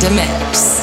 A mix.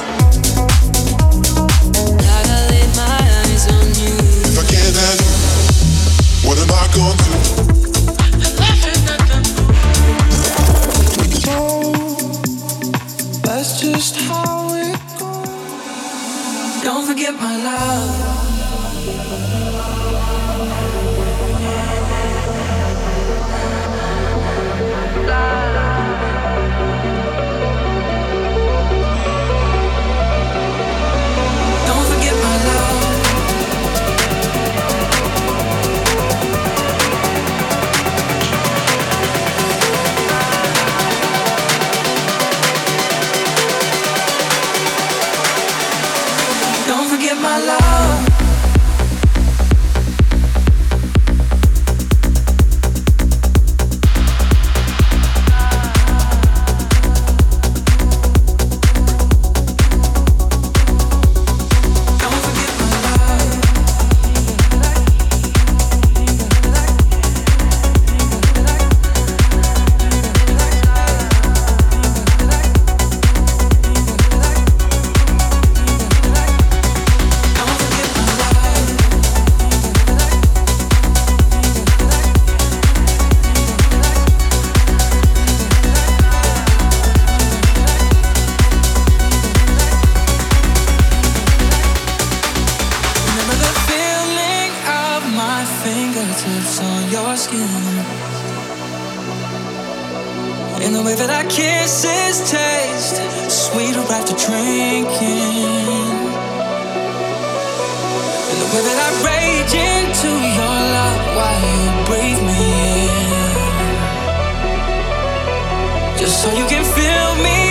kisses taste sweeter after drinking. And the way that I rage into your love while you breathe me in. Just so you can feel me.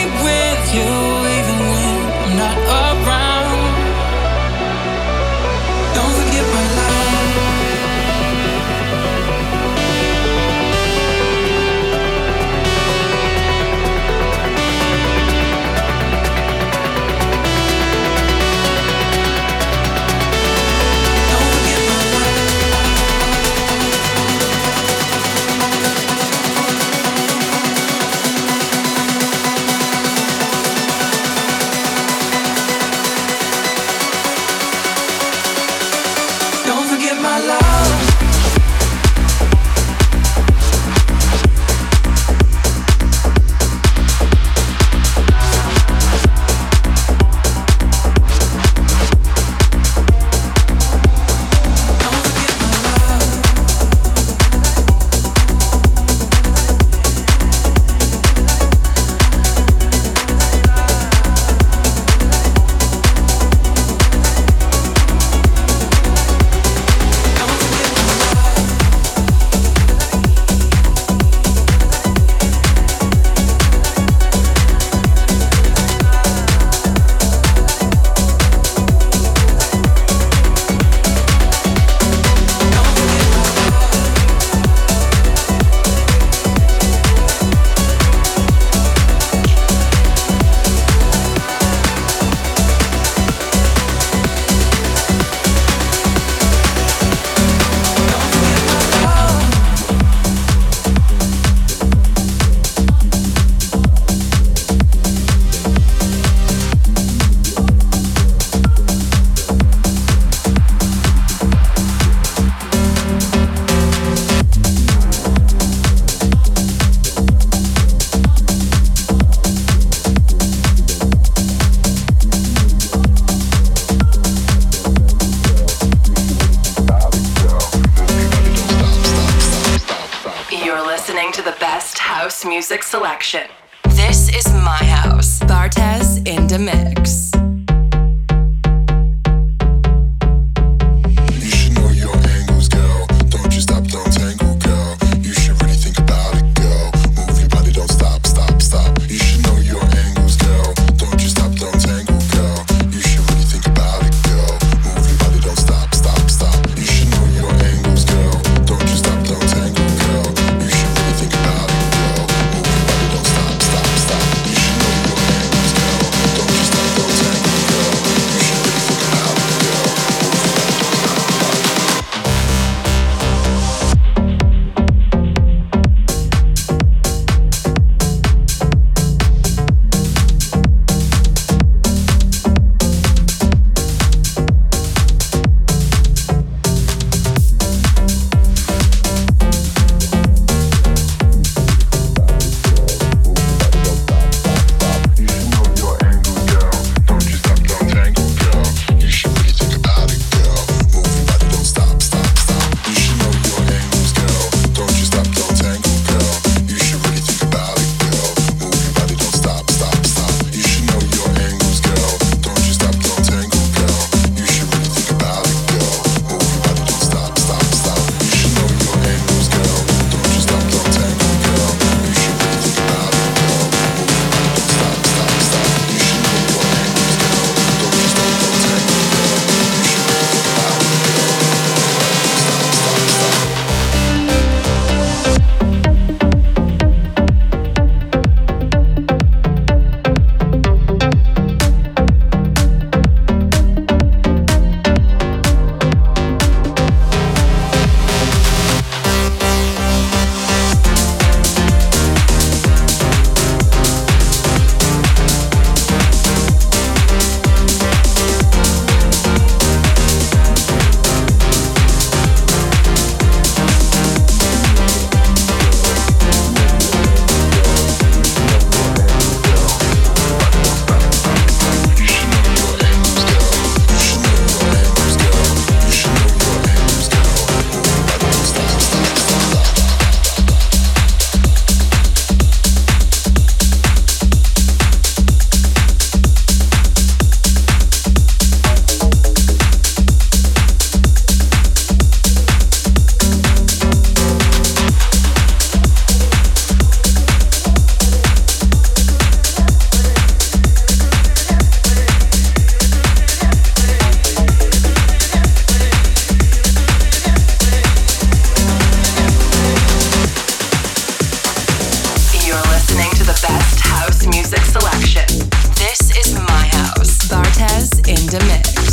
in the.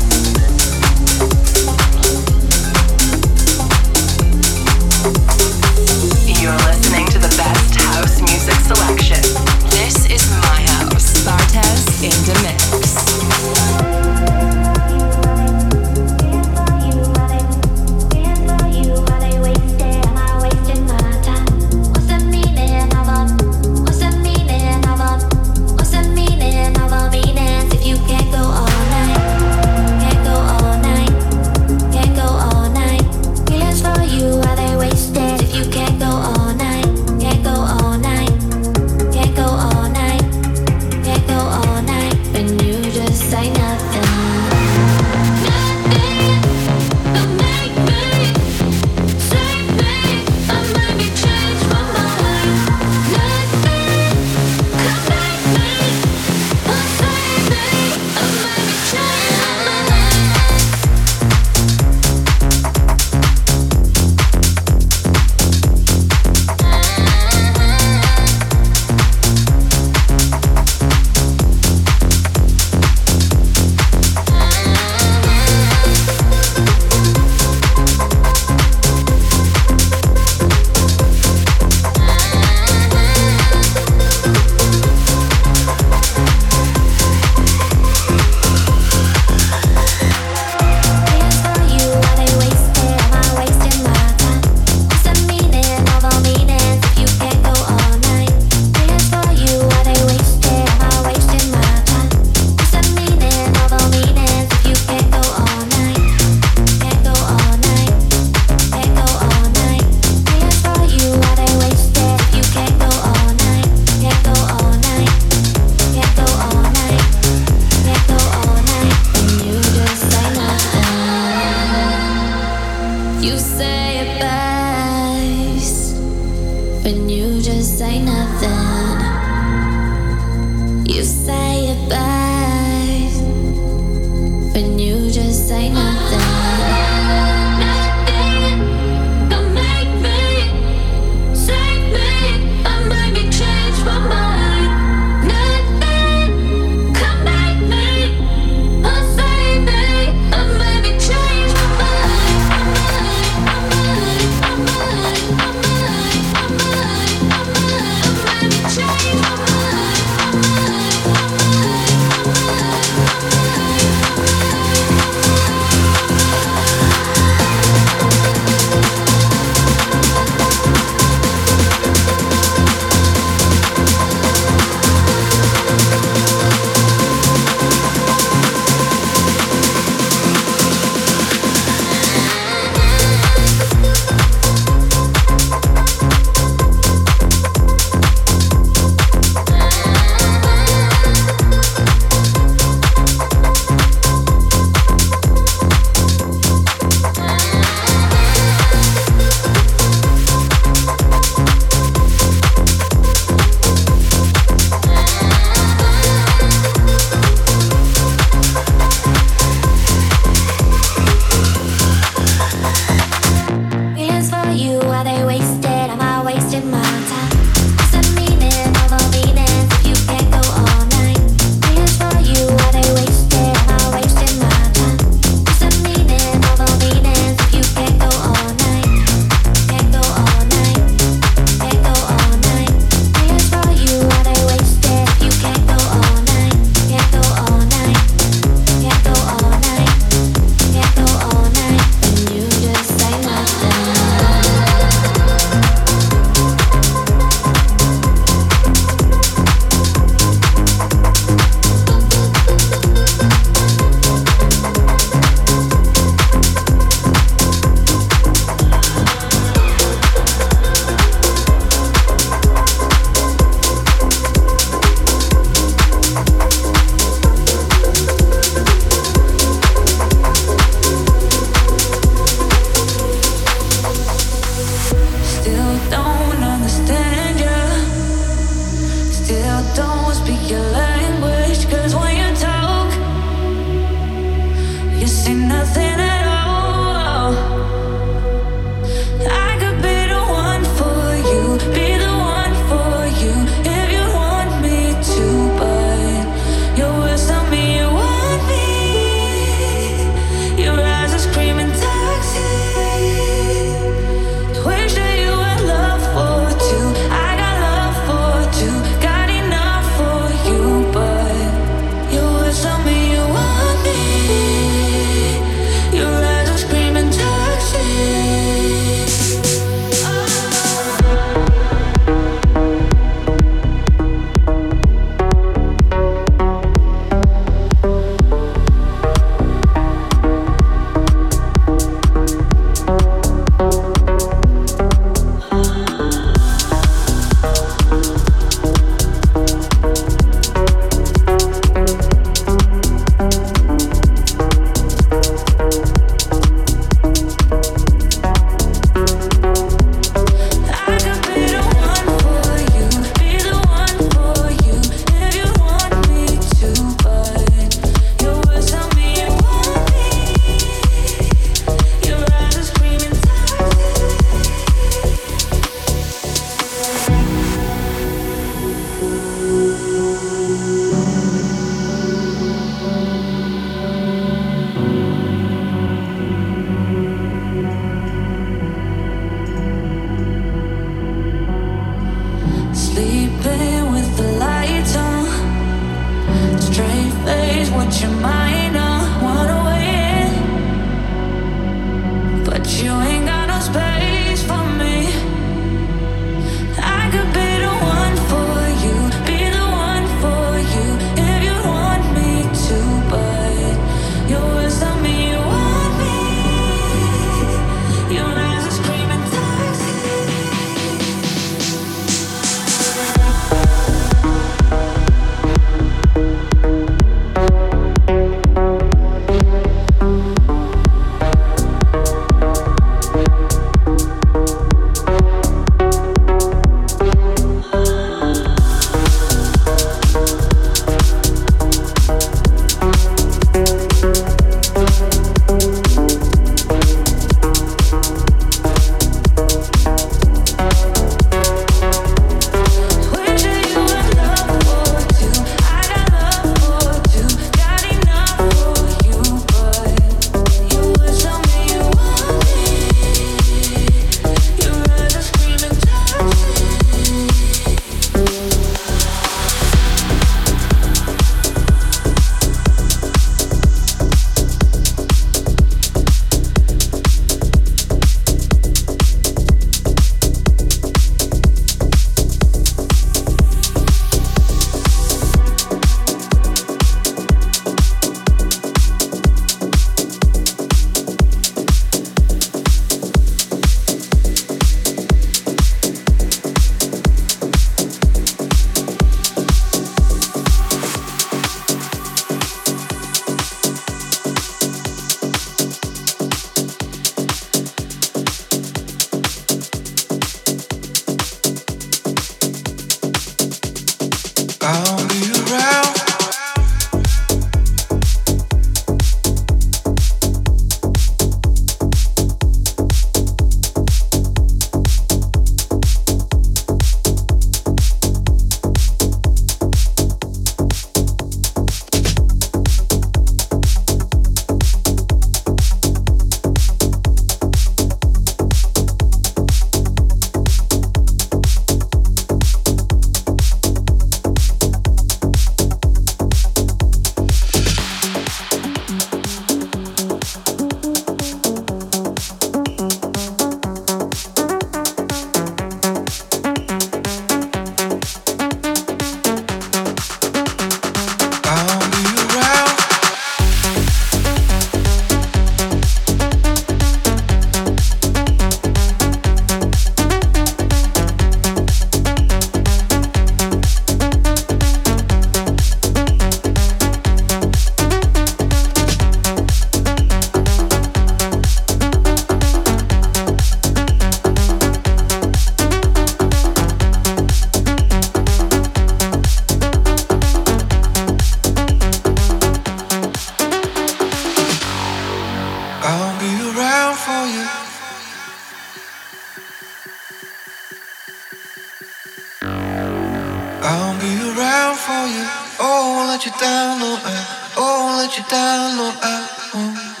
let you down, no, I won't let you down, no, I won't.